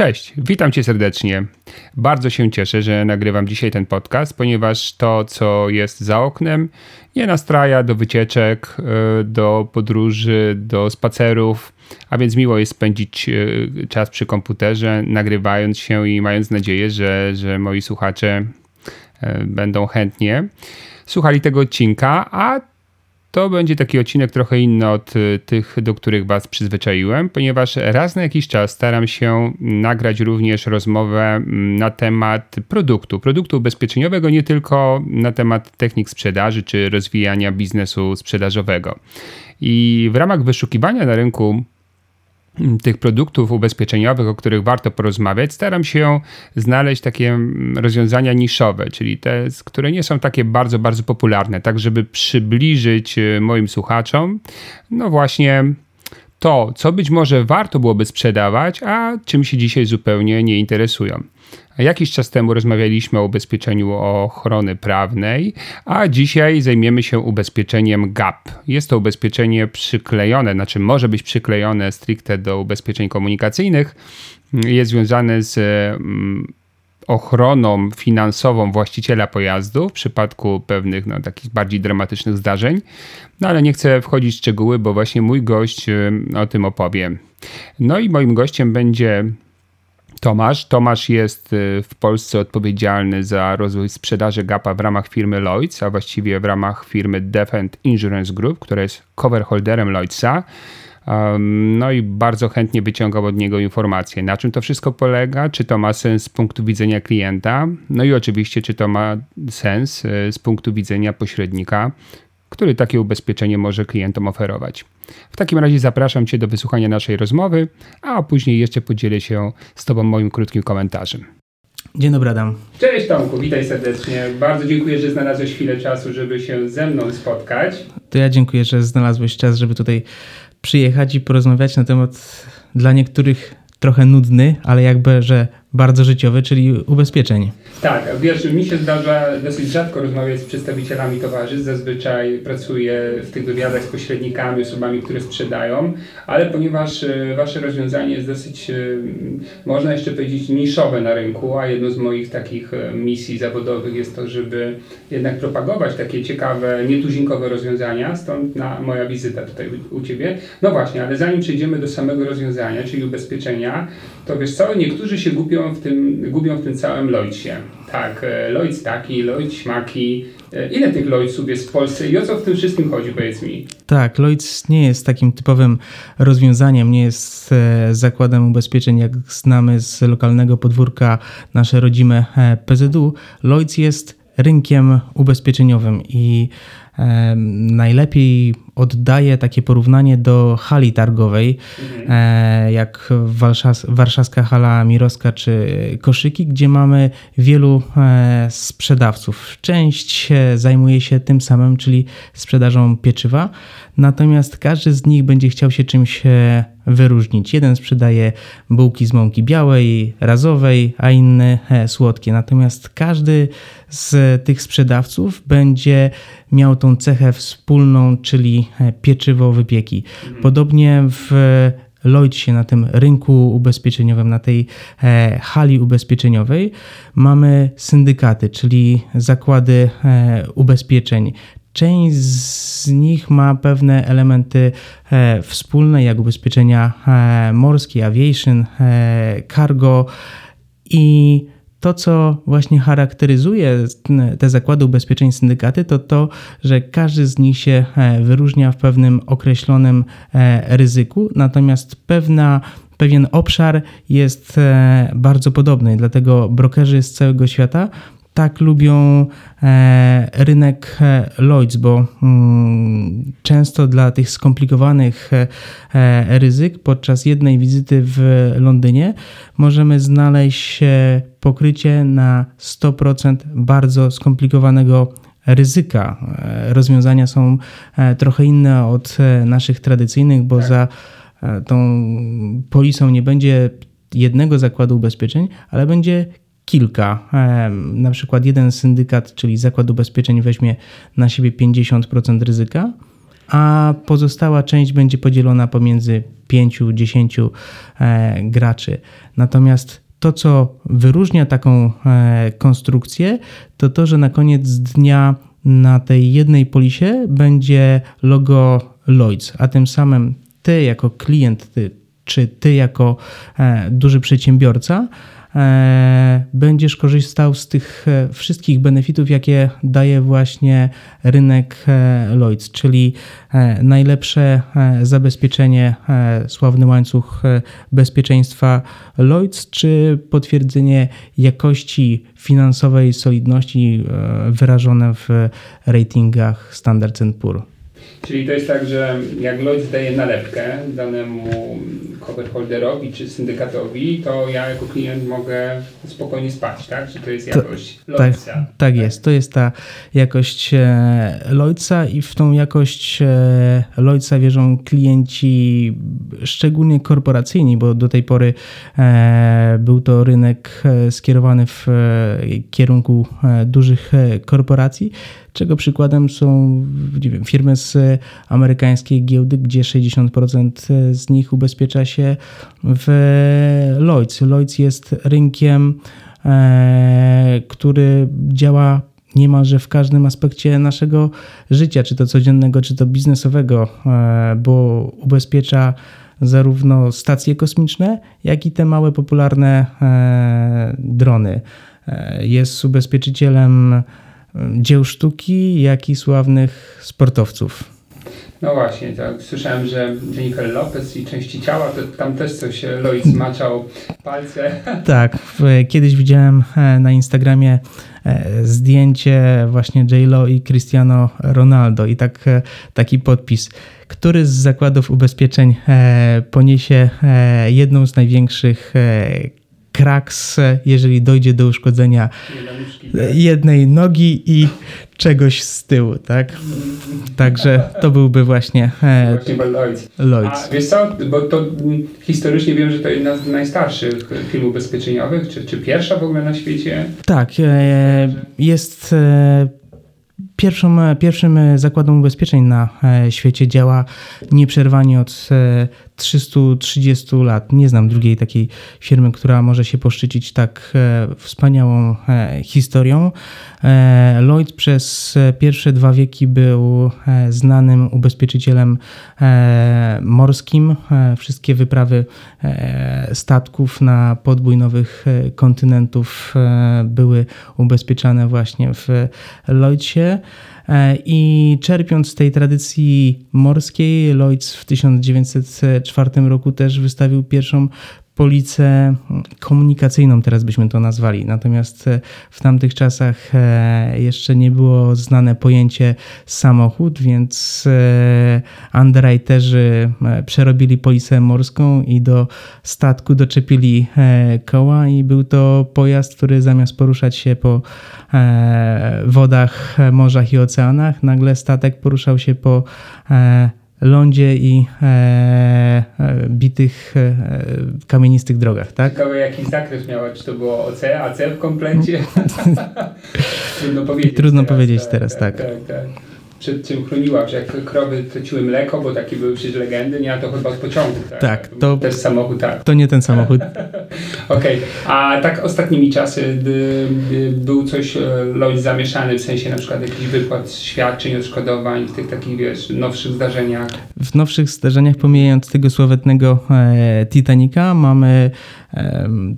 Cześć, witam Cię serdecznie. Bardzo się cieszę, że nagrywam dzisiaj ten podcast, ponieważ to, co jest za oknem, nie nastraja do wycieczek, e, do podróży, do spacerów, a więc miło jest spędzić e, czas przy komputerze, nagrywając się i mając nadzieję, że, że moi słuchacze e, będą chętnie słuchali tego odcinka, a to będzie taki odcinek trochę inny od y, tych, do których Was przyzwyczaiłem, ponieważ raz na jakiś czas staram się nagrać również rozmowę mm, na temat produktu, produktu ubezpieczeniowego, nie tylko na temat technik sprzedaży czy rozwijania biznesu sprzedażowego. I w ramach wyszukiwania na rynku tych produktów ubezpieczeniowych, o których warto porozmawiać, staram się znaleźć takie rozwiązania niszowe, czyli te, które nie są takie bardzo, bardzo popularne, tak żeby przybliżyć e, moim słuchaczom, no właśnie to, co być może warto byłoby sprzedawać, a czym się dzisiaj zupełnie nie interesują. Jakiś czas temu rozmawialiśmy o ubezpieczeniu ochrony prawnej, a dzisiaj zajmiemy się ubezpieczeniem GAP. Jest to ubezpieczenie przyklejone, znaczy może być przyklejone stricte do ubezpieczeń komunikacyjnych. Jest związane z mm, ochroną finansową właściciela pojazdu w przypadku pewnych no, takich bardziej dramatycznych zdarzeń. No ale nie chcę wchodzić w szczegóły, bo właśnie mój gość o tym opowie. No i moim gościem będzie Tomasz. Tomasz jest y, w Polsce odpowiedzialny za rozwój sprzedaży GAPA w ramach firmy Lloyds, a właściwie w ramach firmy Defend Insurance Group, która jest coverholderem Lloydsa. No i bardzo chętnie wyciągał od niego informacje, na czym to wszystko polega, czy to ma sens z punktu widzenia klienta, no i oczywiście, czy to ma sens y, z punktu widzenia pośrednika, który takie ubezpieczenie może klientom oferować. W takim razie zapraszam Cię do wysłuchania naszej rozmowy, a później jeszcze podzielę się z Tobą moim krótkim komentarzem. Dzień dobry, Adam. Cześć Tomku, witaj serdecznie. Bardzo dziękuję, że znalazłeś chwilę czasu, żeby się ze mną spotkać. To ja dziękuję, że znalazłeś czas, żeby tutaj przyjechać i porozmawiać na temat dla niektórych trochę nudny, ale jakby, że bardzo życiowy, czyli ubezpieczeń. Tak, wiesz, mi się zdarza dosyć rzadko rozmawiać z przedstawicielami towarzystw, zazwyczaj pracuję w tych wywiadach z pośrednikami, osobami, które sprzedają, ale ponieważ e, wasze rozwiązanie jest dosyć, e, można jeszcze powiedzieć, niszowe na rynku, a jedną z moich takich e, misji zawodowych jest to, żeby jednak propagować takie ciekawe, nietuzinkowe rozwiązania, stąd na moja wizyta tutaj u Ciebie. No właśnie, ale zanim przejdziemy do samego rozwiązania, czyli ubezpieczenia, to wiesz co, niektórzy się gubią w tym, gubią w tym całym Lloydsie. Tak, e, Lloyds taki, Lloyds śmaki. E, ile tych Lloydsów jest w Polsce i o co w tym wszystkim chodzi, powiedz mi? Tak, Lloyds nie jest takim typowym rozwiązaniem, nie jest e, zakładem ubezpieczeń, jak znamy z lokalnego podwórka nasze rodzime PZU. Lloyds jest rynkiem ubezpieczeniowym i najlepiej oddaje takie porównanie do hali targowej, mhm. E, jak warszawska hala Mirowska czy Koszyki, gdzie mamy wielu e, sprzedawców. Część zajmuje się tym samym, czyli sprzedażą pieczywa, natomiast każdy z nich będzie chciał się czymś e, wyróżnić. Jeden sprzedaje bułki z mąki białej, razowej, a inny słodkie. Natomiast każdy z tych sprzedawców będzie miał tą cechę wspólną, czyli e, pieczywo, wypieki. Mhm. Podobnie w Lloydsie, na tym rynku ubezpieczeniowym, na tej e, hali ubezpieczeniowej mamy syndykaty, czyli zakłady e, ubezpieczeń. Część z nich ma pewne elementy wspólne, jak ubezpieczenia morskie, aviation, cargo. I to, co właśnie charakteryzuje te zakłady ubezpieczeń syndykaty, to to, że każdy z nich się e, wyróżnia w pewnym określonym e, ryzyku, natomiast pewna pewien obszar jest e, bardzo podobny, dlatego brokerzy z całego świata tak lubią e, rynek e, Lloyds, bo mm, często dla tych skomplikowanych e, ryzyk podczas jednej wizyty w Londynie możemy znaleźć pokrycie na 100% bardzo skomplikowanego ryzyka. Rozwiązania są trochę inne od naszych tradycyjnych, bo za tą polisą nie będzie jednego zakładu ubezpieczeń, ale będzie kilka. Na przykład jeden syndykat, czyli zakład ubezpieczeń, weźmie na siebie 50% ryzyka, a pozostała część będzie podzielona pomiędzy 5-10 e, graczy. Natomiast to, co wyróżnia taką e, konstrukcję, to to, że na koniec dnia na tej jednej polisie będzie logo Lloyds, a tym samym ty jako klient, ty, czy ty jako e, duży przedsiębiorca E, będziesz korzystał z tych e, wszystkich benefitów, jakie daje właśnie rynek e, Lloyds, czyli najlepsze zabezpieczenie, sławny łańcuch bezpieczeństwa Lloyds, czy potwierdzenie jakości finansowej solidności wyrażone w ratingach Standard Poor's. Czyli to jest tak, że jak Lloyd daje nalepkę danemu coverholderowi czy syndykatowi, to ja jako klient mogę spokojnie spać, tak? Czy to jest jakość to, Lloydsa? Tak, tak jest, to jest ta jakość e, Lloydsa i w tą jakość e, Lloydsa wierzą klienci szczególnie korporacyjni, bo do tej pory e, był to rynek skierowany w kierunku dużych korporacji czego przykładem są nie wiem, firmy z amerykańskiej giełdy, gdzie 60% z nich ubezpiecza się w Lloyds. Lloyds jest rynkiem, e, który działa niemalże w każdym aspekcie naszego życia, czy to codziennego, czy to biznesowego, e, bo ubezpiecza zarówno stacje kosmiczne, jak i te małe, popularne e, drony. Jest ubezpieczycielem dzieł sztuki, jak i sławnych sportowców. No właśnie, tak. Słyszałem, że Jennifer Lopez i części ciała, to tam też coś Lois zmaczał palce. Tak, kiedyś widziałem e, na Instagramie e, zdjęcie właśnie J-Lo i Cristiano Ronaldo i tak, e, taki podpis. Który z zakładów ubezpieczeń poniesie jedną z największych kraks, jeżeli dojdzie do uszkodzenia jednej nogi i czegoś z tyłu, tak? Także to byłby właśnie, e, właśnie Lloyds. Lloyds. A wiesz co, bo to historycznie wiem, że to jedna z najstarszych filmów ubezpieczeniowych, czy, czy pierwsza w ogóle na świecie? Tak, e, jest e, pierwszą, pierwszym zakładem ubezpieczeń na świecie działa nieprzerwanie od 330 lat. Nie znam drugiej takiej firmy, która może się poszczycić tak e, wspaniałą e, historią. E, Lloyd przez pierwsze dwa wieki był znanym ubezpieczycielem morskim. Wszystkie wyprawy statków na podbój nowych kontynentów były ubezpieczane właśnie w Lloydsie. I czerpiąc z tej tradycji morskiej, Lloyds w 1904 roku też wystawił pierwszą policę komunikacyjną, teraz byśmy to nazwali. Natomiast e, w tamtych czasach e, jeszcze nie było znane pojęcie samochód, więc e, underwriterzy przerobili policę morską i do statku doczepili koła i był to pojazd, który zamiast poruszać się po wodach, morzach i oceanach, nagle statek poruszał się po lądzie i e, e, bitych e, kamienistych drogach, tak? Ciekawe jaki zakres miała, czy to było OC, AC w komplecie? Trudno powiedzieć Trudno teraz, powiedzieć tak, teraz, tak. tak. tak, tak przed czym chroniła, że jak krowy traciły mleko, bo takie były przecież legendy, nie, a to chyba od pociągu, tak? Tak, to, jest samochód, tak. To nie ten samochód. Okej, okay. a tak ostatnimi czasy był coś e, Lloyd zamieszany, w sensie na przykład jakiś wypłat świadczeń, odszkodowań w tych takich, wiesz, nowszych zdarzeniach? W nowszych zdarzeniach, pomijając tego sławetnego e, Titanica, mamy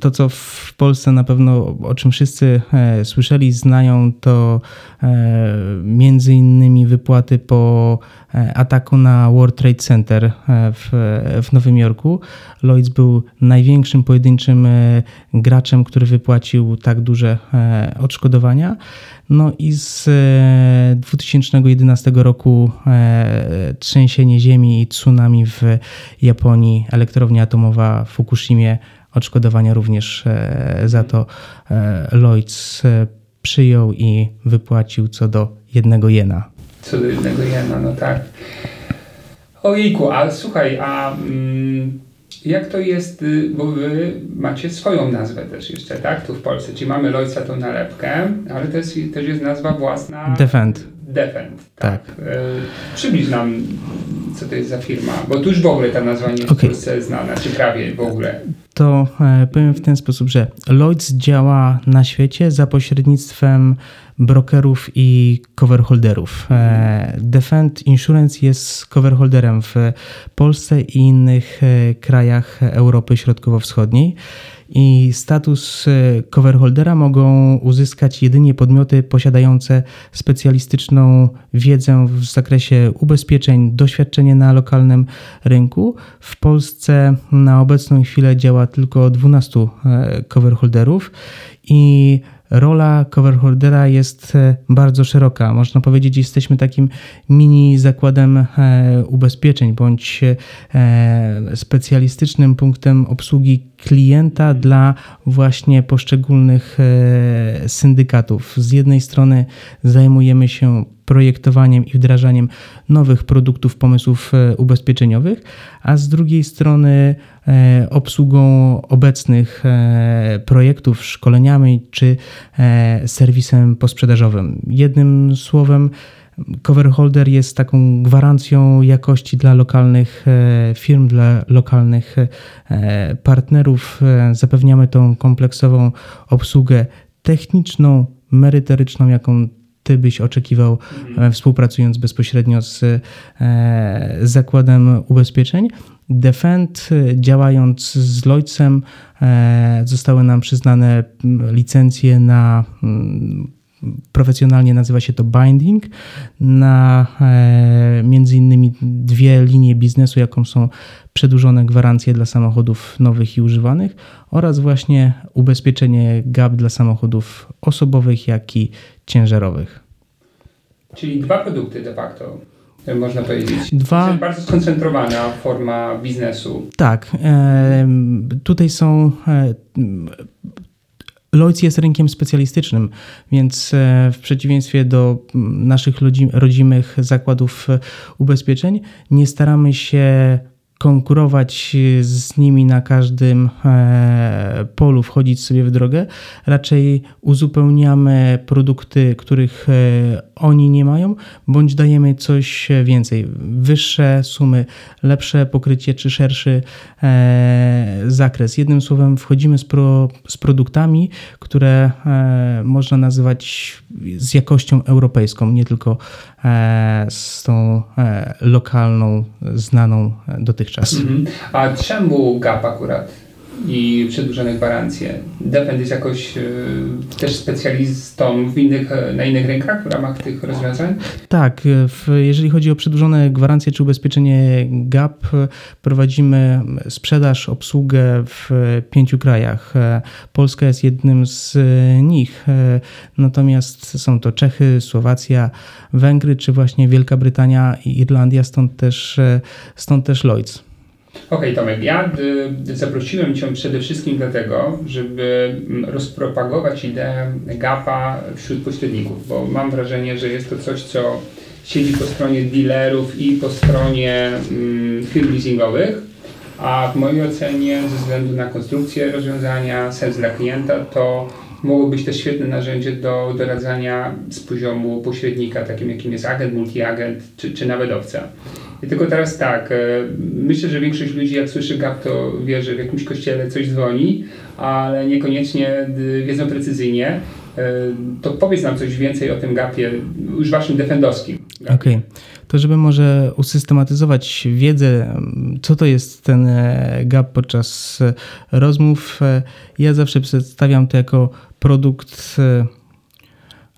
To, co w Polsce na pewno, o czym wszyscy słyszeli, znają, to między innymi wypłaty po ataku na World Trade Center w, w Nowym Jorku. Lloyds był największym pojedynczym graczem, który wypłacił tak duże odszkodowania. No i z 2011 e, roku e, trzęsienie ziemi i tsunami w Japonii, elektrownia atomowa w Fukushimie, odszkodowania również e, za to Lloyds przyjął i wypłacił co do jednego jena. Co do jednego jena, no tak. Ojejku, a słuchaj, a... Mm jak to jest, y, bo wy macie swoją nazwę też jeszcze, tak? Tu w Polsce. Czyli mamy Lloydsa tą nalepkę, ale też, też jest nazwa własna. Defend. Defend, tak. tak. E, przybliż nam, co to jest za firma, bo tu już w ogóle ta nazwa nie jest okay. w Polsce znana, czy prawie w ogóle. To e, powiem w ten sposób, że Lloyds działa na świecie za pośrednictwem brokerów i coverholderów. E, Defend Insurance jest coverholderem w Polsce i innych e, krajach Europy Środkowo-Wschodniej i status e, coverholdera mogą uzyskać jedynie podmioty posiadające specjalistyczną wiedzę w zakresie ubezpieczeń, doświadczenie na lokalnym rynku. W Polsce na obecną chwilę działa tylko 12 coverholderów i rola coverholdera jest e, bardzo szeroka. Można powiedzieć, jesteśmy takim mini zakładem e, ubezpieczeń bądź e, specjalistycznym punktem obsługi klienta dla właśnie poszczególnych syndykatów. Z jednej strony zajmujemy się projektowaniem i wdrażaniem nowych produktów, pomysłów ubezpieczeniowych, a z drugiej strony obsługą obecnych e, projektów, szkoleniami czy serwisem posprzedażowym. Jednym słowem, Coverholder jest taką gwarancją jakości dla lokalnych firm, dla lokalnych partnerów. Zapewniamy tą kompleksową obsługę techniczną, merytoryczną, jaką ty byś oczekiwał, mhm. E, współpracując bezpośrednio z, e, zakładem ubezpieczeń. Defend, e, działając z Lloydsem, zostały nam przyznane licencje na profesjonalnie nazywa się to binding, na e, między innymi dwie linie biznesu, jaką są przedłużone gwarancje dla samochodów nowych i używanych oraz właśnie ubezpieczenie GAP dla samochodów osobowych, jak i ciężarowych. Czyli dwa produkty de facto można powiedzieć. Dwa... Bardzo skoncentrowana forma biznesu. Tak. E, tutaj są e, Lloyds jest rynkiem specjalistycznym, więc e, w przeciwieństwie do naszych rodzimych zakładów e, ubezpieczeń, nie staramy się konkurować z nimi na każdym e, polu, wchodzić sobie w drogę. Raczej uzupełniamy produkty, których e, oni nie mają, bądź dajemy coś więcej. Wyższe sumy, lepsze pokrycie czy szerszy e, zakres. Jednym słowem, wchodzimy z, pro, z produktami, które można nazywać z jakością europejską, nie tylko z tą lokalną, znaną dotychczas dotychczas. Mhm. A czemu GAP akurat? I przedłużone gwarancje. Defend jest jakoś y, też specjalistą w innych, e, na innych rynkach w ramach tych rozwiązań? Tak, w, jeżeli chodzi o przedłużone gwarancje czy ubezpieczenie GAP, prowadzimy sprzedaż, obsługę w pięciu krajach. E, Polska jest jednym z nich, natomiast są to Czechy, Słowacja, Węgry czy właśnie Wielka Brytania i Irlandia, stąd też, stąd też Lloyds. Okej, okay, Tomek, ja y, zaprosiłem Cię przede wszystkim dlatego, żeby mm, rozpropagować ideę GAPA wśród pośredników, bo mam wrażenie, że jest to coś, co siedzi po stronie dealerów i po stronie mm, firm leasingowych, a w mojej ocenie ze względu na konstrukcję rozwiązania, sens dla klienta, to mogło być też świetne narzędzie do doradzania z poziomu pośrednika, takim jakim jest agent, multiagent czy, czy nawet owca. I tylko teraz tak, e, myślę, że większość ludzi jak słyszy GAP to wie, że w jakimś kościele coś dzwoni, ale niekoniecznie wiedzą precyzyjnie. To powiedz nam coś więcej o tym gapie, już waszym defendowskim. Okej, okay. to żeby może usystematyzować wiedzę, co to jest ten gap podczas rozmów, ja zawsze przedstawiam to jako produkt,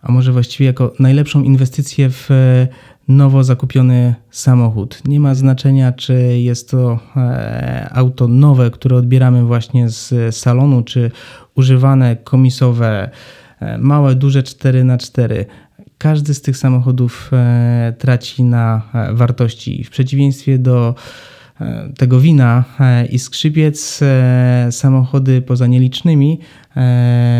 a może właściwie jako najlepszą inwestycję w nowo zakupiony samochód. Nie ma znaczenia, czy jest to e, auto nowe, które odbieramy właśnie z salonu, czy używane komisowe, e, małe, duże 4x4. Każdy z tych samochodów e, traci na wartości. W przeciwieństwie do tego wina e, i skrzypiec, e, samochody poza nielicznymi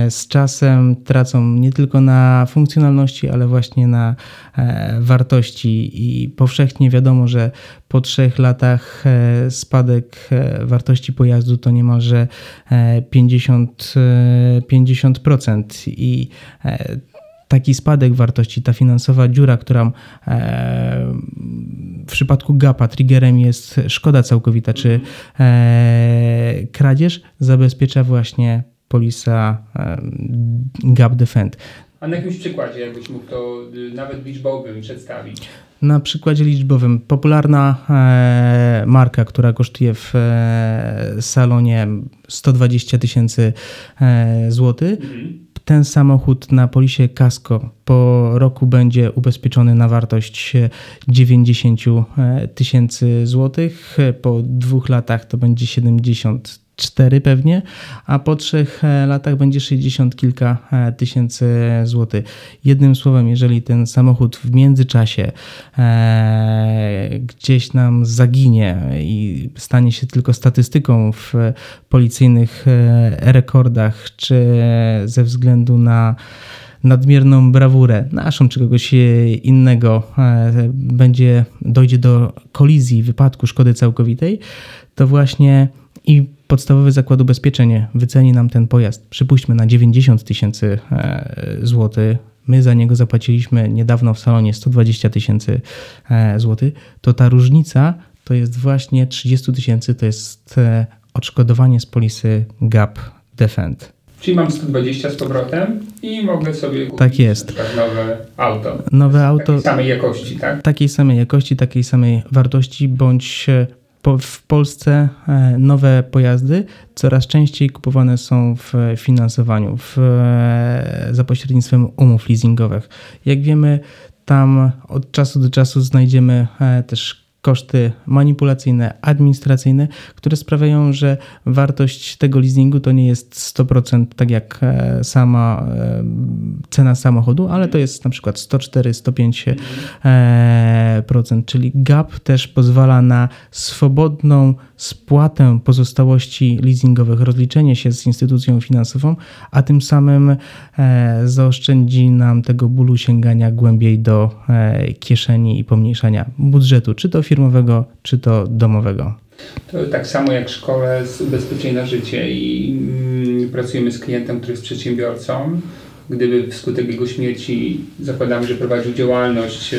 z czasem tracą nie tylko na funkcjonalności, ale właśnie na wartości. I powszechnie wiadomo, że po trzech latach spadek wartości pojazdu to niemalże 50%, 50% i taki spadek wartości, ta finansowa dziura, która e, w przypadku GAPA triggerem jest szkoda całkowita czy e, kradzież, zabezpiecza właśnie polisa e, GAP Defend. A na jakimś przykładzie, jakbyś mógł to y, nawet liczbowym przedstawić? Na przykładzie liczbowym. Popularna e, marka, która kosztuje w e, salonie 120 tysięcy e, złotych. Mhm ten samochód na polisie Casco po roku będzie ubezpieczony na wartość 90 tysięcy złotych. Po dwóch latach to będzie 70 4 pewnie, a po trzech e, latach będzie 60 kilka e, tysięcy złotych. Jednym słowem, jeżeli ten samochód w międzyczasie e, gdzieś nam zaginie i stanie się tylko statystyką w policyjnych e, rekordach, czy ze względu na nadmierną brawurę naszą czy kogoś innego będzie dojdzie do kolizji, wypadku, szkody całkowitej, to właśnie i podstawowy zakład ubezpieczenia wyceni nam ten pojazd, przypuśćmy na 90 tysięcy e, złotych, my za niego zapłaciliśmy niedawno w salonie 120 tysięcy e, złotych, to ta różnica to jest właśnie 30 tysięcy, to jest e, odszkodowanie z polisy GAP Defend. Czyli mam 120 z powrotem i mogę sobie kupić tak jest. nowe auto. Nowe auto. Takiej samej jakości, tak? Takiej samej jakości, takiej samej wartości, bądź w Polsce e, nowe pojazdy coraz częściej kupowane są w finansowaniu, w, e, za pośrednictwem umów leasingowych. Jak wiemy, tam od czasu do czasu znajdziemy e, też koszty manipulacyjne, administracyjne, które sprawiają, że wartość tego leasingu to nie jest 100% tak jak e, sama e, cena samochodu, ale to jest na przykład 104-105%, e, czyli gap też pozwala na swobodną spłatę pozostałości leasingowych, rozliczenie się z instytucją finansową, a tym samym zaoszczędzi nam tego bólu sięgania głębiej do kieszeni i pomniejszania budżetu, czy to firmy firmowego, czy to domowego. To tak samo jak w szkole z ubezpieczeń na życie i mm, pracujemy z klientem, który jest przedsiębiorcą. Gdyby wskutek jego śmierci zakładamy, że prowadził działalność, e,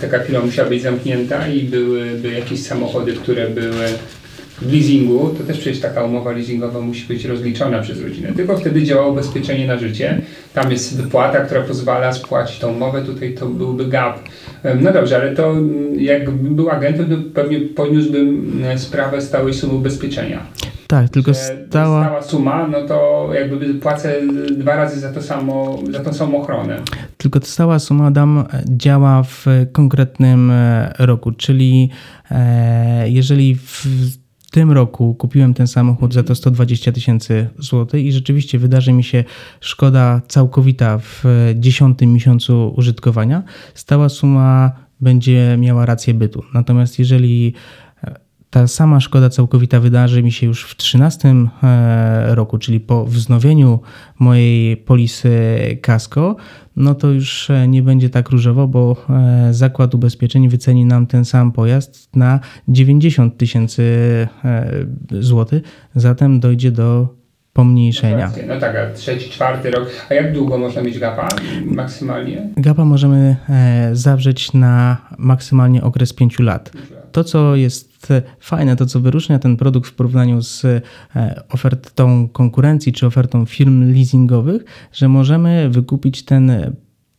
taka firma musiała być zamknięta i byłyby jakieś samochody, które były w leasingu, to też przecież taka umowa leasingowa musi być rozliczona przez rodzinę. Tylko wtedy działa ubezpieczenie na życie. Tam jest wypłata, która pozwala spłacić tą umowę, tutaj to byłby gap. No dobrze, ale to jakbym był agentem, to pewnie poniósłbym e, sprawę stałej sumy ubezpieczenia. Tak, tylko stała... stała suma, no to jakby płacę dwa razy za to samo, za tą samą ochronę. Tylko stała suma dam działa w konkretnym e, roku, czyli e, jeżeli w w tym roku kupiłem ten samochód za to 120 tysięcy złotych i rzeczywiście wydarzy mi się szkoda całkowita w dziesiątym miesiącu użytkowania, stała suma będzie miała rację bytu. Natomiast jeżeli ta sama szkoda całkowita wydarzy mi się już w 2013 e, roku, czyli po wznowieniu mojej polisy Casco, no to już e, nie będzie tak różowo, bo e, zakład ubezpieczeń wyceni nam ten sam pojazd na 90 tysięcy złotych, zatem dojdzie do pomniejszenia. No, no tak, a trzeci, czwarty rok. A jak długo można mieć gapa maksymalnie? Gapa możemy zawrzeć na maksymalnie okres 5 lat to, co jest fajne, to, co wyróżnia ten produkt w porównaniu z e, ofertą konkurencji czy ofertą firm leasingowych, że możemy wykupić ten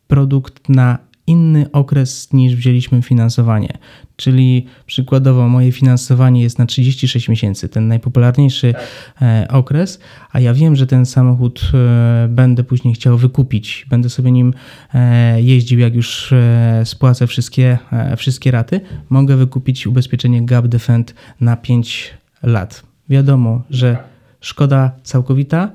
produkt na inny okres niż wzięliśmy finansowanie. Czyli przykładowo moje finansowanie jest na 36 miesięcy, ten najpopularniejszy tak. okres, a ja wiem, że ten samochód e, będę później chciał wykupić, będę sobie nim e, jeździł, jak już spłacę wszystkie, wszystkie raty, mogę wykupić ubezpieczenie Gap Defend na 5 lat. Wiadomo, że szkoda całkowita,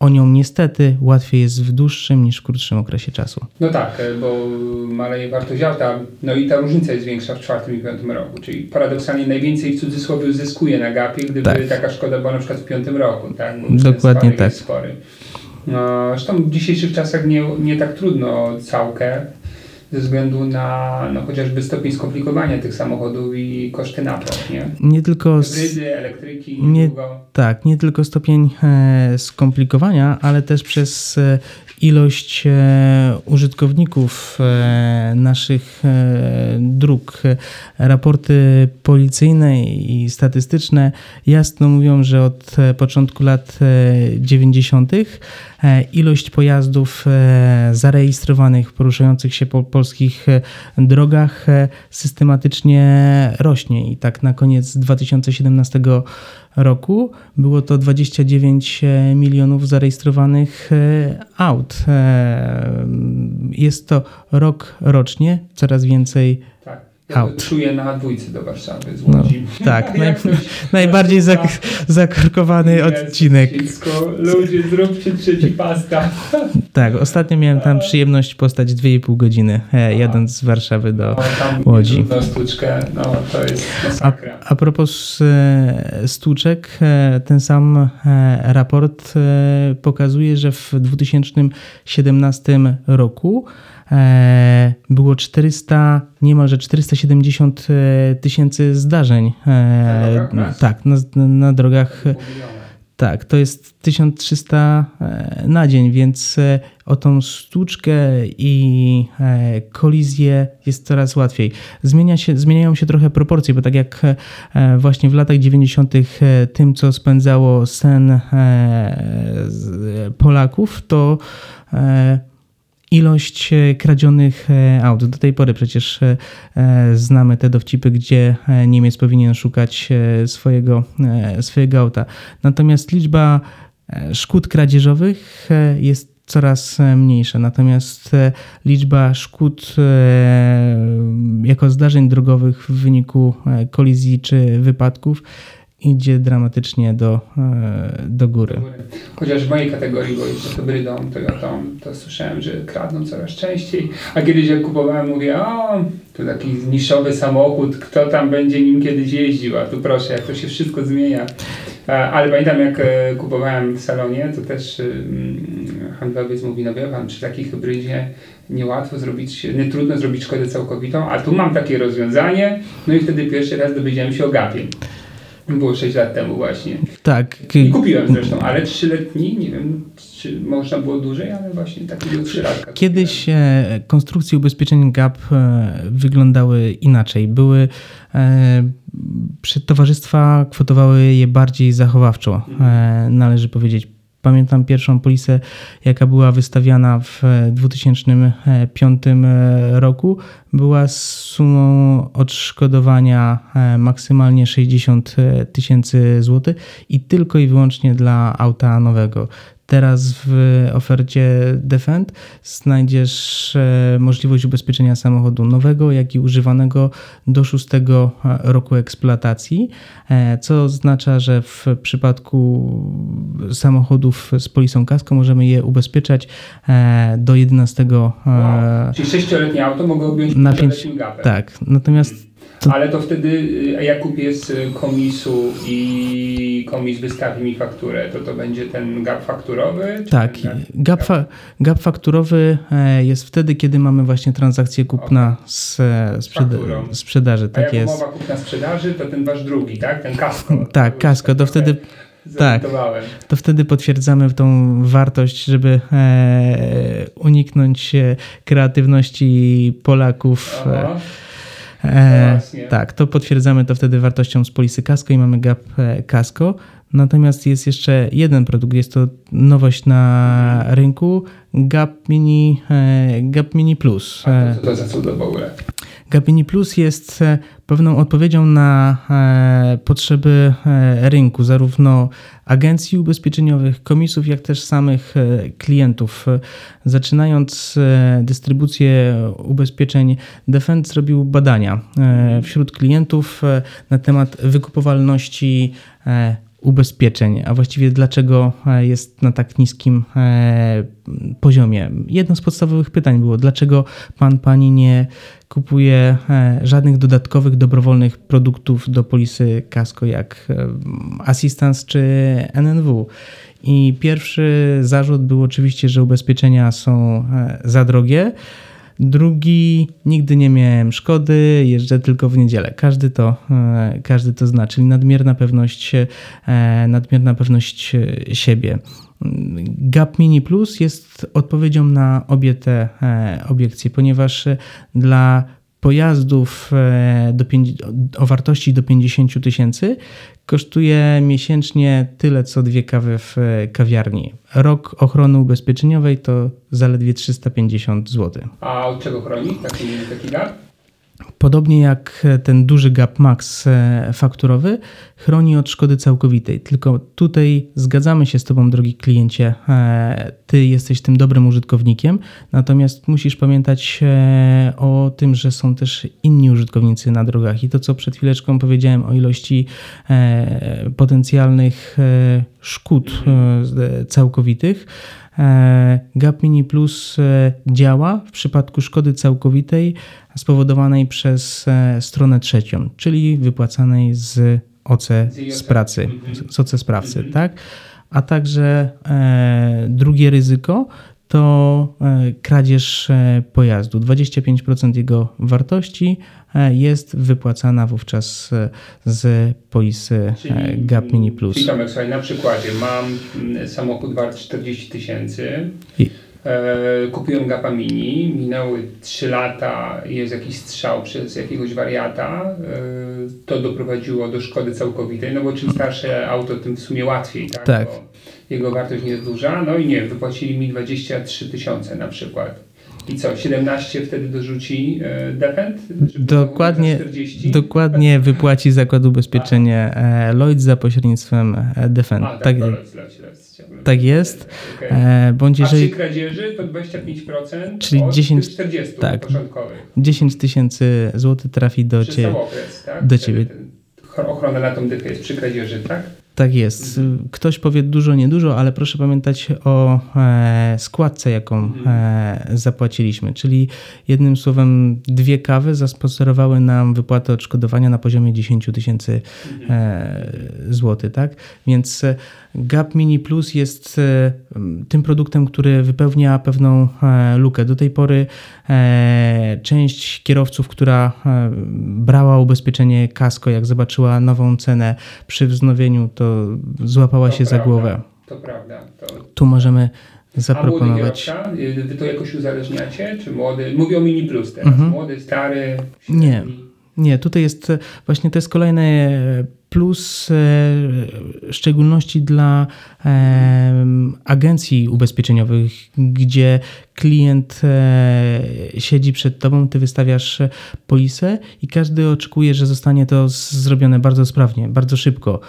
o nią niestety łatwiej jest w dłuższym niż w krótszym okresie czasu. No tak, e, bo maleje wartość auta, no i ta różnica jest większa w czwartym i piątym roku, czyli paradoksalnie najwięcej w cudzysłowie zyskuje na gapie, gdyby tak. taka szkoda była na przykład w piątym roku. Tak? Dokładnie tak. Spory. No, zresztą w dzisiejszych czasach nie, nie tak trudno całkę ze względu na no, chociażby stopień skomplikowania tych samochodów i koszty napraw, nie? Nie tylko... Hybrydy, elektryki, nie, Tak, nie tylko stopień e, skomplikowania, ale też przez e, ilość e, użytkowników e, naszych e, dróg. Raporty policyjne i statystyczne jasno mówią, że od początku lat 90. ilość pojazdów zarejestrowanych, poruszających się po polskich drogach systematycznie rośnie i tak na koniec 2017 roku było to 29 e, milionów zarejestrowanych e, aut. E, jest to rok rocznie, coraz więcej tak. Ja czuję na dwójce do Warszawy z Łodzi. No, tak, naj, najbardziej zak zakorkowany odcinek. Wszystko. Ludzie, zróbcie trzeci pasta. Tak, ostatnio miałem tam przyjemność postać 2,5 godziny e, jadąc z Warszawy do no, Łodzi. Na stłuczkę, no to jest masakra. A, a propos e, stłuczek, e, ten sam e, raport e, pokazuje, że w 2017 roku było 400, niemalże 470 e, tysięcy zdarzeń. E, na tak, na, na drogach. Tak, to jest 1300 na dzień, więc o tą stłuczkę i kolizję jest coraz łatwiej. Zmienia się, zmieniają się trochę proporcje, bo tak jak właśnie w latach 90. tym, co spędzało sen Polaków, to ilość e, kradzionych e, aut. Do tej pory przecież e, znamy te dowcipy, gdzie Niemiec powinien szukać swojego, swojego auta. Natomiast liczba szkód kradzieżowych jest coraz mniejsza. Natomiast liczba szkód jako zdarzeń drogowych w wyniku kolizji czy wypadków idzie dramatycznie do, e, do góry. Chociaż w mojej kategorii, bo jeszcze hybrydą, to słyszałem, że kradną coraz częściej. A kiedyś jak kupowałem, mówię, o, to taki niszowy samochód, kto tam będzie nim kiedyś jeździł, a tu proszę, jak to się wszystko zmienia. Ale pamiętam, jak e, kupowałem w salonie, to też mm, handlowiec mówi, no wie pan, przy takiej hybrydzie niełatwo zrobić, nie trudno zrobić szkodę całkowitą, a tu mam takie rozwiązanie, no i wtedy pierwszy raz dowiedziałem się o gapie. Było 6 lat temu właśnie. Tak. I kupiłem zresztą, ale 3-letni, nie wiem, czy można było dłużej, ale właśnie takiego 3 latka. Kiedyś e, konstrukcje ubezpieczeń GAP e, wyglądały inaczej. Były e, towarzystwa kwotowały je bardziej zachowawczo, mhm. należy powiedzieć Pamiętam pierwszą polisę, jaka była wystawiana w 2005 e, roku. Była sumą odszkodowania e, maksymalnie 60 e, tysięcy złotych i tylko i wyłącznie dla auta nowego. Teraz w ofercie Defend znajdziesz e, możliwość ubezpieczenia samochodu nowego, jak i używanego do szóstego e, roku eksploatacji, e, co oznacza, że w przypadku samochodów z polisą kasko możemy je ubezpieczać do 11. Wow. Czyli 6-letnie auto mogą objąć na 5 Tak, natomiast to... Ale to wtedy y, jak kupię z komisu i komis wystawi mi fakturę, to to będzie ten gap fakturowy? Tak, gap, fa gap fakturowy e, jest wtedy, kiedy mamy właśnie transakcję kupna okay. z e, sprzeda sprzedaży. Tak A jak jest. mowa kupna sprzedaży, to ten wasz drugi, tak? Ten kasko. tak, kasko, to wtedy... Tak, to wtedy potwierdzamy tą wartość, żeby e, uniknąć kreatywności Polaków. E, E, tak, to potwierdzamy to wtedy wartością z polisy Casco i mamy gap e, Casco. Natomiast jest jeszcze jeden produkt, jest to nowość na rynku, Gap Mini, e, Gap Mini Plus. A to co to za cudo w ogóle? Gap Mini Plus jest e, pewną odpowiedzią na e, potrzeby rynku, zarówno agencji ubezpieczeniowych, komisów, jak też samych klientów. Zaczynając dystrybucję ubezpieczeń, Defend zrobił badania wśród klientów na temat wykupowalności ubezpieczeń, a właściwie dlaczego e, jest na tak niskim e, poziomie. Jedno z podstawowych pytań było, dlaczego pan, pani nie kupuje e, żadnych dodatkowych, dobrowolnych produktów do polisy Casco, jak Assistance czy NNW. I pierwszy zarzut był oczywiście, że ubezpieczenia są za drogie. Drugi, nigdy nie miałem szkody, jeżdżę tylko w niedzielę. Każdy to, e, każdy to zna, czyli nadmierna pewność, e, nadmierna pewność siebie. Gap Mini Plus jest odpowiedzią na obie te e, obiekcje, ponieważ dla pojazdów do, o wartości do 50 tysięcy kosztuje miesięcznie tyle co dwie kawy w kawiarni. Rok ochrony ubezpieczeniowej to zaledwie 350 zł. A od czego chroni taki, taki gap? Podobnie jak ten duży gap max e, fakturowy, chroni od szkody całkowitej. Tylko tutaj zgadzamy się z Tobą, drogi kliencie, e, Ty jesteś tym dobrym użytkownikiem, natomiast musisz pamiętać e, o tym, że są też inni użytkownicy na drogach. I to, co przed chwileczką powiedziałem o ilości potencjalnych szkód całkowitych, Gap Mini Plus działa w przypadku szkody całkowitej spowodowanej przez e, stronę trzecią, czyli wypłacanej z OC z pracy, z OC pracy, mhm. tak? A także e, drugie ryzyko to e, kradzież pojazdu. 25% jego wartości jest wypłacana wówczas z polisy czyli, GAP Mini Plus. Czyli Tomek, słuchaj, na przykładzie mam mm, samochód wart 40 tysięcy, E, kupiłem Gapa Mini, minęły 3 lata, jest jakiś strzał przez jakiegoś wariata, e, to doprowadziło do szkody całkowitej, no bo czym starsze auto, tym w sumie łatwiej, tak? tak. Bo jego wartość nie jest duża, no i nie, wypłacili mi 23 tysiące na przykład. I co, 17 wtedy dorzuci e, Defend? Dokładnie, dokładnie wypłaci Zakład Ubezpieczenia Lloyd za pośrednictwem Defend. A, tak, tak, Lloyds, Lloyds, Lloyds tak jest. Okay. E, bądź jeżeli, A przy kradzieży to 25% czyli od 10, 40 tak, początkowych. 10 tysięcy złotych trafi do, cie, okres, tak? do ciebie. Ochrona na tą dychę jest przy kradzieży, tak? Tak jest. Ktoś powie dużo, niedużo, ale proszę pamiętać o e, składce, jaką mhm. e, zapłaciliśmy. Czyli jednym słowem, dwie kawy zasponsorowały nam wypłatę odszkodowania na poziomie 10 tysięcy e, złotych. Tak? Więc Gap Mini Plus jest tym produktem, który wypełnia pewną lukę. Do tej pory część kierowców, która brała ubezpieczenie Casco, jak zobaczyła nową cenę przy wznowieniu, to złapała to się prawda, za głowę. To prawda. To... Tu możemy zaproponować. A młody kierowca, wy to jakoś uzależniacie? Czy młody? Mówię o Mini Plus teraz. Mhm. Młody, stary? Średni? Nie. Nie, tutaj jest właśnie to jest kolejny plus e, w szczególności dla e, agencji ubezpieczeniowych, gdzie klient e, siedzi przed tobą, ty wystawiasz polisę i każdy oczekuje, że zostanie to zrobione bardzo sprawnie, bardzo szybko,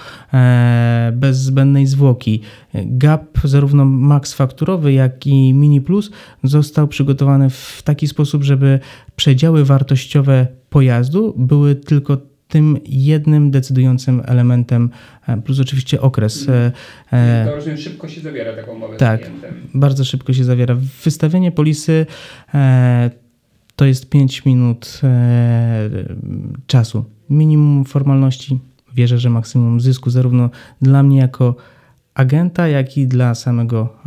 bez zbędnej zwłoki. Gap, zarówno max fakturowy, jak i mini plus, został przygotowany w taki sposób, żeby przedziały wartościowe pojazdu były tylko tym jednym decydującym elementem, e, plus oczywiście okres. E, e, to rozumiem, szybko się zawiera taką umowę tak, z klientem. bardzo szybko się zawiera. Wystawienie polisy to jest 5 minut czasu. Minimum formalności, wierzę, że maksimum zysku, zarówno dla mnie jako agenta, jak i dla samego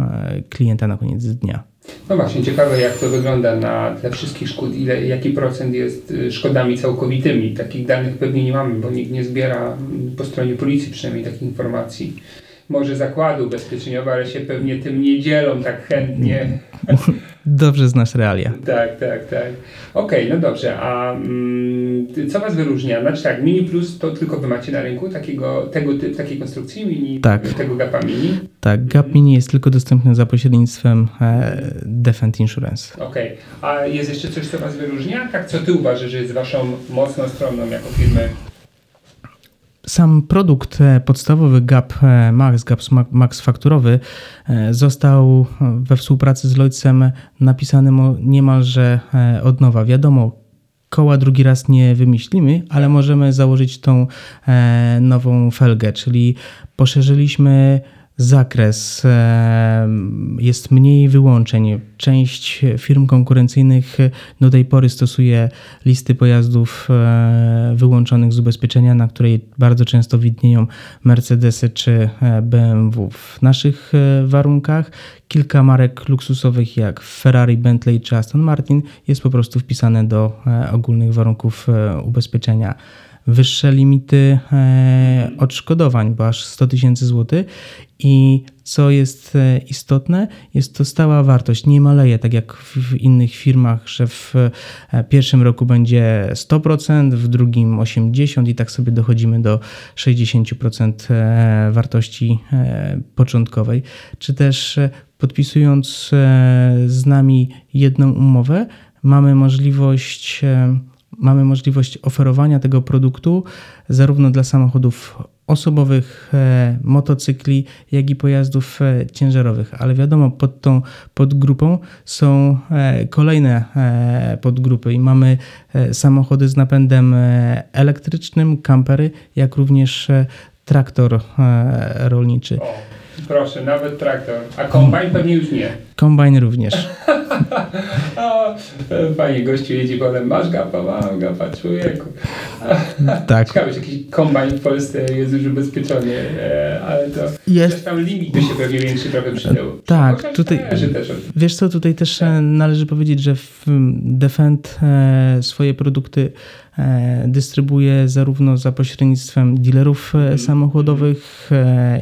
klienta na koniec dnia. No właśnie, ciekawe jak to wygląda na tle wszystkich szkód, ile, jaki procent jest y, szkodami całkowitymi. Takich danych pewnie nie mamy, bo nikt nie zbiera mm, po stronie policji przynajmniej takich informacji. Może zakłady ubezpieczeniowe, ale się pewnie tym nie dzielą tak chętnie. Dobrze znasz realia. Tak, tak, tak. Okej, okay, no dobrze, a mm, co Was wyróżnia? Znaczy tak, Mini Plus to tylko Wy macie na rynku takiego, tego, typ, takiej konstrukcji Mini, tak. tego Gapa Mini? Tak, Gap Mini jest tylko dostępny za pośrednictwem e, Defend Insurance. Okej, okay. a jest jeszcze coś, co Was wyróżnia? Tak, co Ty uważasz, że jest Waszą mocną stroną jako firmy? Sam produkt e, podstawowy GAP e, Max, GAP Max fakturowy e, został we współpracy z Lloydsem napisany niemalże od nowa. Wiadomo, koła drugi raz nie wymyślimy, ale możemy założyć tą nową felgę, czyli poszerzyliśmy zakres, jest mniej wyłączeń. Część firm konkurencyjnych do tej pory stosuje listy pojazdów e, wyłączonych z ubezpieczenia, na której bardzo często widnieją Mercedesy czy e, BMW. W naszych e, warunkach kilka marek luksusowych jak Ferrari, Bentley czy Aston Martin jest po prostu wpisane do ogólnych warunków ubezpieczenia wyższe limity e, odszkodowań, bo aż 100 tysięcy złotych. I co jest e, istotne, jest to stała wartość, nie maleje, tak jak w innych firmach, że w e, pierwszym roku będzie 100%, w drugim 80% i tak sobie dochodzimy do 60% wartości początkowej. Czy też podpisując z nami jedną umowę, mamy możliwość mamy możliwość oferowania tego produktu zarówno dla samochodów osobowych, e, motocykli, jak i pojazdów e, ciężarowych. Ale wiadomo, pod tą podgrupą są e, kolejne podgrupy i mamy samochody z napędem elektrycznym, kampery, jak również traktor rolniczy. Proszę, nawet traktor. A kombajn pewnie już nie. Kombajn również. Panie gościu jedzie wolem, masz gapa, mam gapa, człowieku. tak. Ciekawe, czy jakiś kombajn w Polsce jest już ubezpieczony, e, ale to jest tam limit by się pewnie większy trochę przydał. Tak, tutaj, wiesz co, tutaj też tak. należy powiedzieć, że w Defend e, swoje produkty dystrybuuje zarówno za pośrednictwem dealerów mm. samochodowych,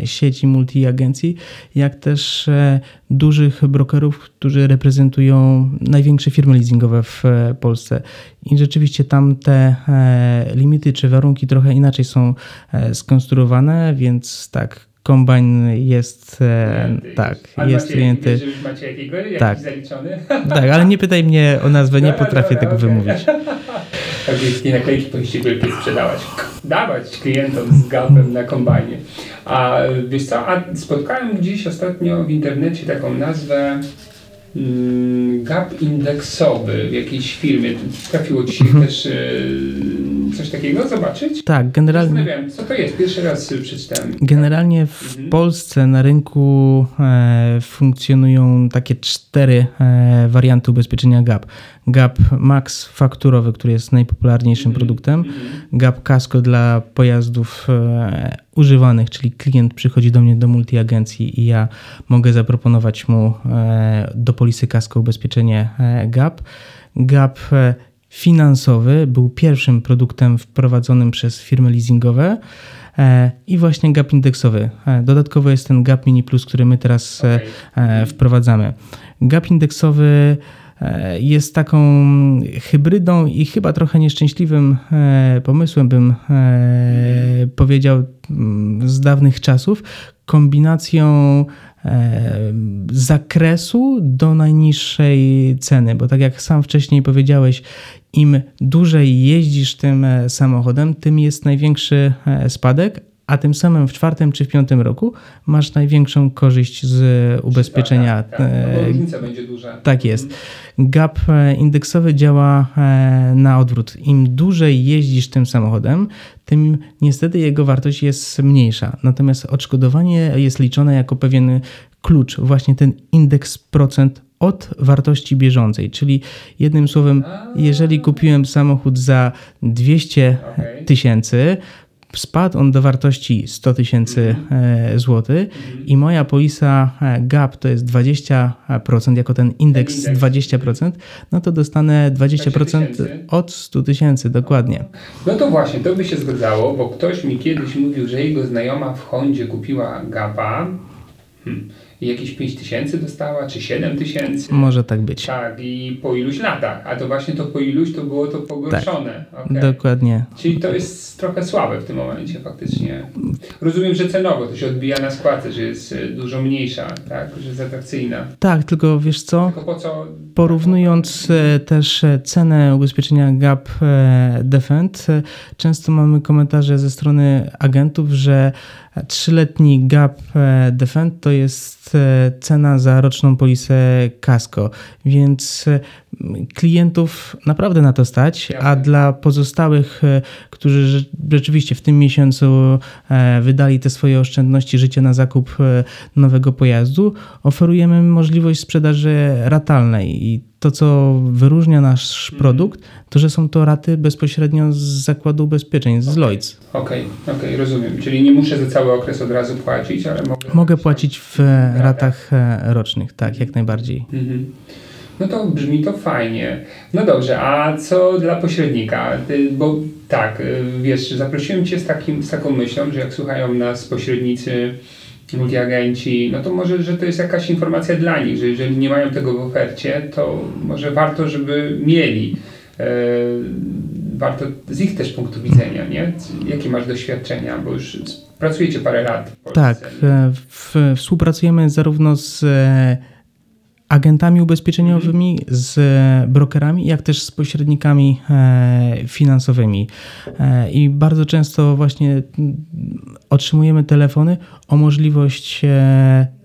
sieci multi-agencji, jak też dużych brokerów, którzy reprezentują największe firmy leasingowe w e, Polsce. I rzeczywiście tam te e, limity czy warunki trochę inaczej są e, skonstruowane, więc tak, kombajn jest tak, ale jest macie, klienty. Wiesz, macie jakiego, jakiś tak. zaliczony? Tak, ale nie pytaj mnie o nazwę, nie potrafię tego okay. wymówić. Takie naklejki powinniście wielkie sprzedawać. Dawać klientom z gapem na kombajnie. A wiesz co, a spotkałem gdzieś ostatnio w internecie taką nazwę mm, gap indeksowy w jakiejś firmie. Trafiło Ci się mhm. też y, coś takiego zobaczyć? Tak, generalnie. Zastanawiam, co to jest? Pierwszy raz przeczytałem. Generalnie w mhm. Polsce na rynku e, funkcjonują takie cztery e, warianty ubezpieczenia GAP. GAP Max fakturowy, który jest najpopularniejszym mhm. produktem. Mhm. GAP Casco dla pojazdów e, używanych, czyli klient przychodzi do mnie do multiagencji i ja mogę zaproponować mu e, do polisy Casco ubezpieczenie e, GAP. GAP finansowy był pierwszym produktem wprowadzonym przez firmy leasingowe i właśnie gap indeksowy. Dodatkowo jest ten gap mini plus, który my teraz okay. wprowadzamy. Gap indeksowy jest taką hybrydą i chyba trochę nieszczęśliwym pomysłem, bym powiedział, mm, z dawnych czasów, kombinacją E, zakresu do najniższej ceny, bo tak jak sam wcześniej powiedziałeś, im dłużej jeździsz tym e, samochodem, tym jest największy e, spadek, a tym samym w czwartym czy w piątym roku masz największą korzyść z ubezpieczenia. Tak, tak, no różnica będzie duża. Tak jest. Gap indeksowy działa na odwrót. Im dłużej jeździsz tym samochodem, tym niestety jego wartość jest mniejsza. Natomiast odszkodowanie jest liczone jako pewien klucz, właśnie ten indeks procent od wartości bieżącej. Czyli jednym słowem, jeżeli kupiłem samochód za 200 tysięcy, spadł on do wartości 100 tysięcy e, złotych i moja polisa e, GAP to jest 20%, jako ten indeks 20%, no to dostanę 20% od 100 tysięcy, dokładnie. No to właśnie, to by się zgadzało, bo ktoś mi kiedyś mówił, że jego znajoma w Hondzie kupiła GAPa, hmm jakieś 5 tysięcy dostała, czy 7 tysięcy. Może tak być. Tak, i po iluś latach, a to właśnie to po iluś to było to pogorszone. Tak, okay. Dokładnie. Czyli to jest trochę słabe w tym momencie faktycznie. Rozumiem, że cenowo to się odbija na składce, że jest e, dużo mniejsza, tak, że jest atrakcyjna. Tak, tylko wiesz co, tylko po co porównując e, też e, cenę ubezpieczenia GAP Defend, często mamy komentarze ze strony agentów, że trzyletni GAP Defend to jest cena za roczną polisę Casco, więc klientów naprawdę na to stać, a dla pozostałych, e, którzy rzeczywiście w tym miesiącu e, wydali te swoje oszczędności życia na zakup e, nowego pojazdu, oferujemy możliwość sprzedaży ratalnej i to, co wyróżnia nasz mhm. produkt, to że są to raty bezpośrednio z zakładu ubezpieczeń, z okay. Lloyds. Okej, okay, okay, rozumiem. Czyli nie muszę za cały okres od razu płacić, ale mogę... Mogę płacić w ratach rocznych, tak, jak najbardziej. Mhm. No to brzmi to fajnie. No dobrze, a co dla pośrednika? Bo tak, y, wiesz, zaprosiłem Cię z, takim, z taką myślą, że jak słuchają nas pośrednicy, multiagenci, no to może, że to jest jakaś informacja dla nich, że jeżeli nie mają tego w ofercie, to może warto, żeby mieli. E, warto z ich też punktu widzenia, nie? Jakie masz doświadczenia, bo już pracujecie parę lat. tak, e, w, współpracujemy zarówno z e, agentami ubezpieczeniowymi, z brokerami, jak też z pośrednikami e, finansowymi. E, I bardzo często właśnie otrzymujemy telefony o możliwość e,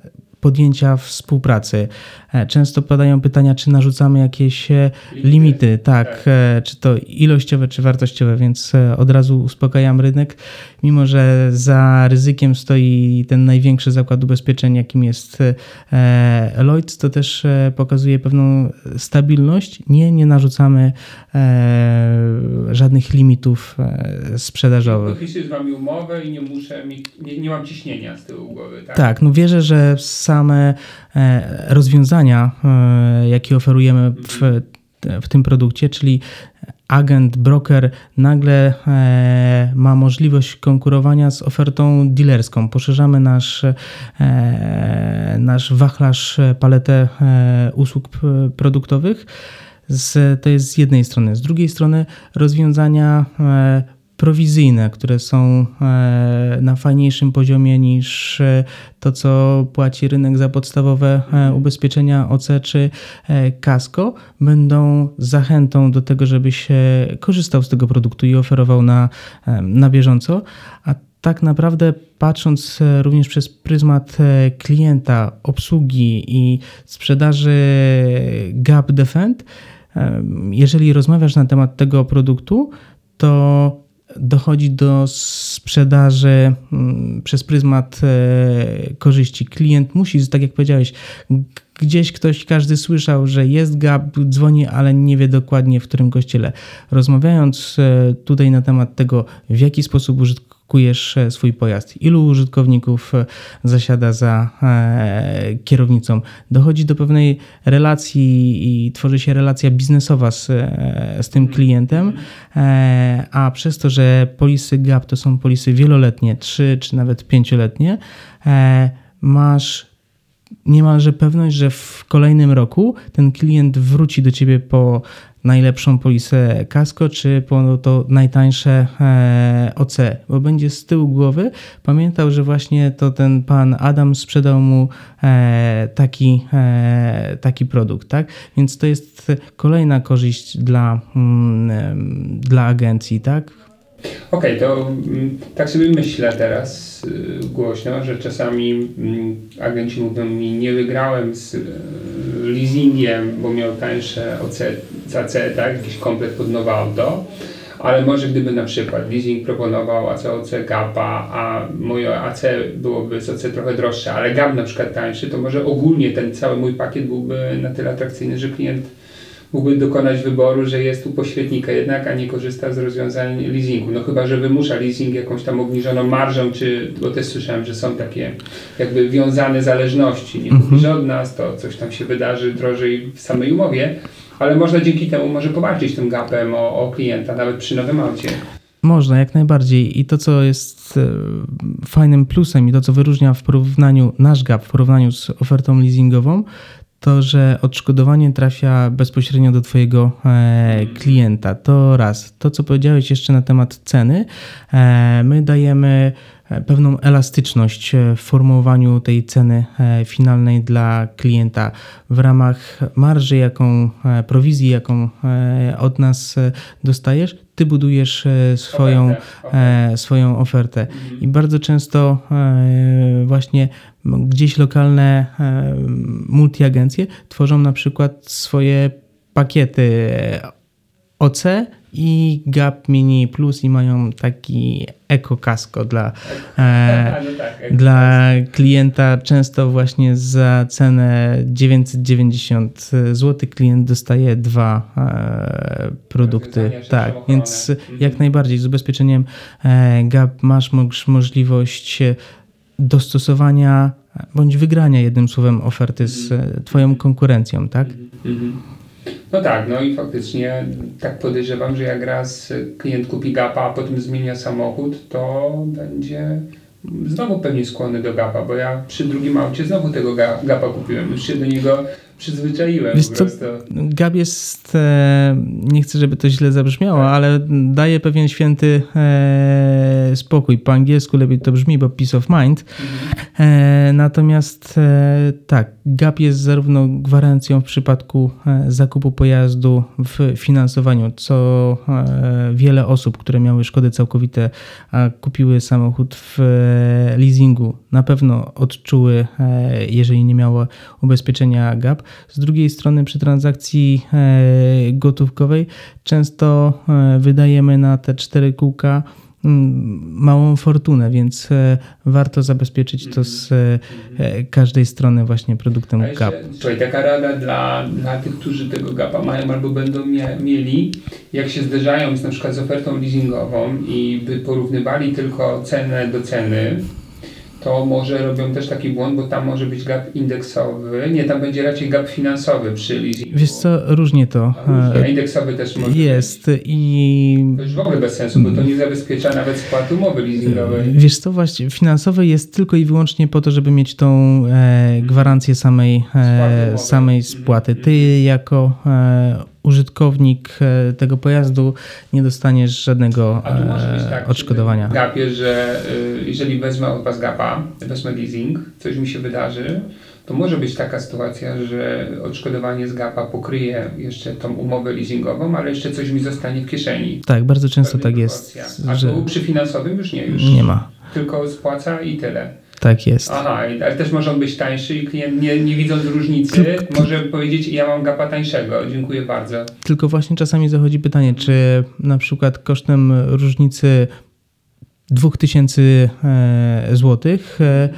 podjęcia współpracy. E, często padają pytania, czy narzucamy jakieś e, limity, tak, tak, czy to ilościowe, czy wartościowe, więc od razu uspokajam rynek, mimo że za ryzykiem stoi ten największy zakład ubezpieczeń, jakim jest Lloyds, to też pokazuje pewną stabilność. Nie, nie narzucamy żadnych limitów sprzedażowych. Podpisuję z Wami umowę i nie muszę, nie, nie mam ciśnienia z tyłu głowy, tak? Tak, no wierzę, że same rozwiązania E, jakie oferujemy w, w tym produkcie, czyli agent, broker nagle e, ma możliwość konkurowania z ofertą dealerską. Poszerzamy nasz, e, nasz wachlarz, paletę usług produktowych. Z, to jest z jednej strony. Z drugiej strony rozwiązania prowizyjne, które są e, na fajniejszym poziomie niż e, to, co płaci rynek za podstawowe e, ubezpieczenia OC czy Casco, będą zachętą do tego, żebyś korzystał z tego produktu i oferował na, na bieżąco. A tak naprawdę patrząc również przez pryzmat klienta, obsługi i sprzedaży Gap Defend, jeżeli rozmawiasz na temat tego produktu, to dochodzi do sprzedaży mm, przez pryzmat e, korzyści. Klient musi, tak jak powiedziałeś, gdzieś ktoś, każdy słyszał, że jest gap, dzwoni, ale nie wie dokładnie w którym kościele. Rozmawiając e, tutaj na temat tego, w jaki sposób użytkownik kupujesz e, swój pojazd, ilu użytkowników e, zasiada za e, kierownicą. Dochodzi do pewnej relacji i tworzy się relacja biznesowa z, z tym klientem, a przez to, że polisy GAP to są polisy wieloletnie, 3 czy nawet 5-letnie, masz niemalże pewność, że w kolejnym roku ten klient wróci do ciebie po najlepszą polisę Casco, czy po to najtańsze e, OC, bo będzie z tyłu głowy pamiętał, że właśnie to ten pan Adam sprzedał mu e, taki, e, taki produkt, tak? Więc to jest kolejna korzyść dla, mm, dla agencji, tak? Okej, okay, to mm, tak sobie myślę teraz y, głośno, że czasami mm, agenci mówią mi, nie wygrałem z y, leasingiem, bo miał tańsze OC, AC, tak, jakiś komplet pod nowe auto, ale może gdyby na przykład leasing proponował ACOC GAPa, a moje AC byłoby z OC trochę droższe, ale GAP na przykład tańszy, to może ogólnie ten cały mój pakiet byłby na tyle atrakcyjny, że klient mógłby dokonać wyboru, że jest u pośrednika jednak, a nie korzysta z rozwiązań leasingu. No chyba, że wymusza leasing jakąś tam obniżoną marżą, czy, bo też słyszałem, że są takie jakby wiązane zależności. Nie mhm. że od nas, to coś tam się wydarzy drożej w samej umowie, ale można dzięki temu może powalczyć tym gapem o, o klienta, nawet przy nowym aucie. Można, jak najbardziej. I to, co jest e, fajnym plusem i to, co wyróżnia w porównaniu nasz gap w porównaniu z ofertą leasingową, to, że odszkodowanie trafia bezpośrednio do Twojego e, klienta. To raz. To, co powiedziałeś jeszcze na temat ceny, e, my dajemy e, pewną elastyczność w formowaniu tej ceny finalnej dla klienta w ramach marży, jaką prowizji, jaką od nas dostajesz, ty budujesz swoją swoją ofertę. I bardzo często właśnie gdzieś lokalne e, multiagencje tworzą na przykład swoje pakiety OC i Gap Mini Plus i mają taki eko kasko dla, e, no tak, dla klienta. Często właśnie za cenę 990 zł klient dostaje dwa e, produkty. Tak, więc jak mhm. najbardziej z ubezpieczeniem e, Gap masz możliwość dostosowania bądź wygrania jednym słowem oferty z mhm. Twoją konkurencją, tak? Mhm. No tak, no i faktycznie tak podejrzewam, że jak raz klient kupi gapa, a potem zmienia samochód, to będzie znowu pewnie skłonny do gapa, bo ja przy drugim aucie znowu tego gapa kupiłem. Już się do niego przyzwyczaiłem Wiesz, po prostu. Gab jest, e, nie chcę, żeby to źle zabrzmiało, tak. ale daje pewien święty e, spokój. Po angielsku lepiej to brzmi, bo peace of mind. Mhm. E, natomiast e, tak, Gap jest zarówno gwarancją w przypadku e, zakupu pojazdu w finansowaniu, co wiele osób, które miały szkody całkowite, a kupiły samochód w leasingu, na pewno odczuły, jeżeli nie miało ubezpieczenia Gap. Z drugiej strony przy transakcji gotówkowej często wydajemy na te cztery kółka małą fortunę, więc e, warto zabezpieczyć to z każdej strony właśnie produktem A GAP. Słuchaj, taka rada dla, dla tych, którzy tego GAPa mają albo będą mie mieli, jak się zderzają z, na przykład z ofertą leasingową i by porównywali tylko cenę do ceny, to może robią też taki błąd, bo tam może być gap indeksowy. Nie, tam będzie raczej gap finansowy przy leasingu. Wiesz co, różnie to. Różnie. A indeksowy też może Jest być. i... To już w ogóle bez sensu, bo to nie zabezpiecza nawet spłaty umowy leasingowej. Wiesz co, właśnie finansowy jest tylko i wyłącznie po to, żeby mieć tą e, gwarancję samej, e, samej spłaty. Ty mhm. jako e, użytkownik e, tego pojazdu nie dostaniesz żadnego tak, odszkodowania. Gapie, że e, jeżeli wezmę od Was gapa, wezmę leasing, coś mi się wydarzy, to może być taka sytuacja, że odszkodowanie z gapa pokryje jeszcze tą umowę leasingową, ale jeszcze coś mi zostanie w kieszeni. Tak, bardzo często tak jest. A że... przy finansowym już nie, już nie ma. Tylko spłaca i tyle. Tak jest. Aha, ale też może on być tańszy i klient nie, nie widząc różnicy może powiedzieć ja mam gapa tańszego, dziękuję bardzo. Tylko właśnie czasami zachodzi pytanie, czy na przykład kosztem różnicy 2000 e, złotych E,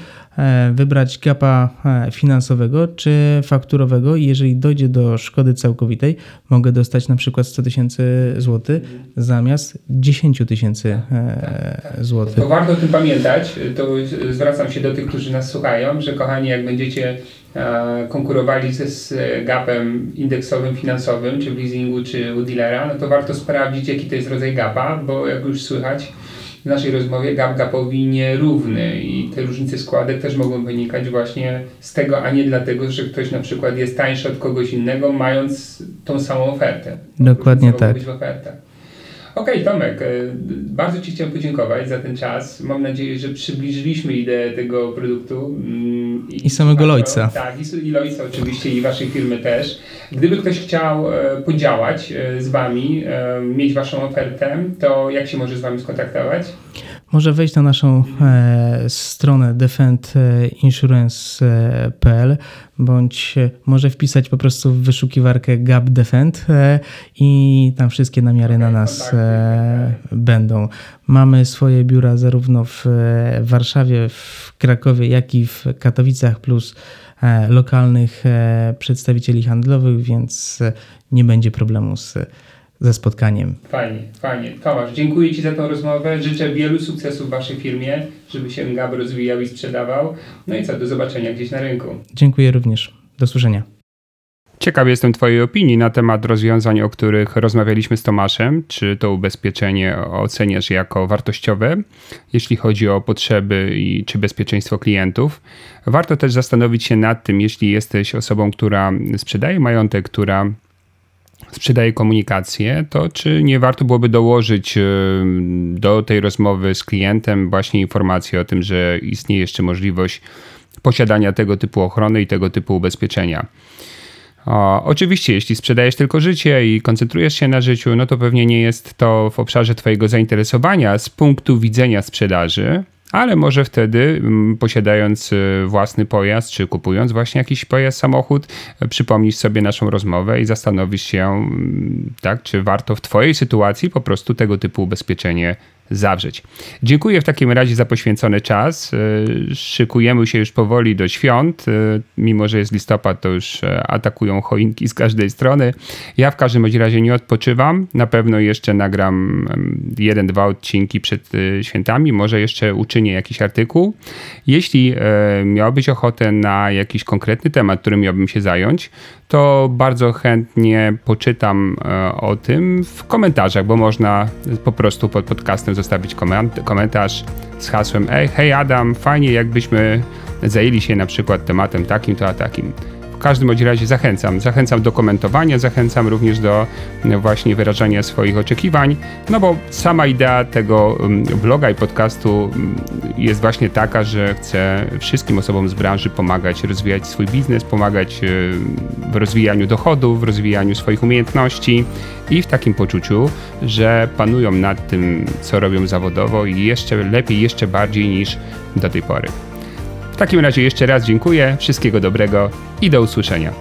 wybrać gapa e, finansowego czy fakturowego i jeżeli dojdzie do szkody całkowitej, mogę dostać na przykład 100 tysięcy złotych zamiast 10 tysięcy e, złotych. To warto o tym pamiętać, to zwracam się do tych, którzy nas słuchają, że kochani, jak będziecie konkurowali ze z gapem indeksowym, finansowym, czy w leasingu, czy u dealera, no to warto sprawdzić, jaki to jest rodzaj gapa, bo jak już słychać, w naszej rozmowie gap gapowi nierówny i te różnice składek też mogą wynikać właśnie z tego, a nie dlatego, że ktoś na przykład jest tańszy od kogoś innego, mając tą samą ofertę. Dokładnie tak. Być w ofertach. Okej, okay, Tomek, e, bardzo Ci chciałem podziękować za ten czas. Mam nadzieję, że przybliżyliśmy ideę tego produktu. Mm, I, I samego Lojca. Tak, i, i Lojca oczywiście, i Waszej firmy też. Gdyby ktoś chciał e, podziałać e, z Wami, mieć Waszą ofertę, to jak się może z Wami skontaktować? Może wejść na naszą e, stronę defendinsurance.pl bądź może wpisać po prostu w wyszukiwarkę Gap Defend e, i tam wszystkie namiary okay, na nas e, będą. Mamy swoje biura zarówno w Warszawie, w Krakowie, jak i w Katowicach, plus e, lokalnych e, przedstawicieli handlowych, więc nie będzie problemu z ze spotkaniem. Fajnie, fajnie. Tomasz, dziękuję Ci za tą rozmowę. Życzę wielu sukcesów w Waszej firmie, żeby się Gab rozwijał i sprzedawał. No i co, do zobaczenia gdzieś na rynku. Dziękuję również. Do słyszenia. Ciekaw jestem Twojej opinii na temat rozwiązań, o których rozmawialiśmy z Tomaszem. Czy to ubezpieczenie oceniasz jako wartościowe, jeśli chodzi o potrzeby i czy bezpieczeństwo klientów? Warto też zastanowić się nad tym, jeśli jesteś osobą, która sprzedaje majątek, która sprzedaje komunikację, to czy nie warto byłoby dołożyć do tej rozmowy z klientem właśnie informacji o tym, że istnieje jeszcze możliwość posiadania tego typu ochrony i tego typu ubezpieczenia? O, oczywiście, jeśli sprzedajesz tylko życie i koncentrujesz się na życiu, no to pewnie nie jest to w obszarze Twojego zainteresowania z punktu widzenia sprzedaży, ale może wtedy mm, posiadając y, własny pojazd, czy kupując właśnie jakiś pojazd, samochód, przypomnisz sobie naszą rozmowę i zastanowisz się, mm, tak, czy warto w Twojej sytuacji po prostu tego typu ubezpieczenie zawrzeć. Dziękuję w takim razie za poświęcony czas. E, szykujemy się już powoli do świąt. E, mimo, że jest listopad, to już e, atakują choinki z każdej strony. Ja w każdym razie nie odpoczywam. Na pewno jeszcze nagram jeden, dwa odcinki przed świętami. Może jeszcze uczynię jakiś artykuł. Jeśli miałbyś ochotę na jakiś konkretny temat, którym miałbym się zająć, to bardzo chętnie poczytam o tym w komentarzach, bo można po prostu pod podcastem zostawić komentarz z hasłem Ej, hej Adam, fajnie jakbyśmy zajęli się na przykład tematem takim to a takim. W każdym bądź razie zachęcam. Zachęcam do komentowania, zachęcam również do mm, właśnie wyrażania swoich oczekiwań, no bo sama idea tego mm, vloga i podcastu mm, jest właśnie taka, że chcę wszystkim osobom z branży pomagać rozwijać swój biznes, pomagać w rozwijaniu dochodów, w rozwijaniu swoich umiejętności i w takim poczuciu, że panują nad tym, co robią zawodowo i jeszcze lepiej, jeszcze bardziej niż do tej pory. W takim razie jeszcze raz dziękuję, wszystkiego dobrego i do usłyszenia.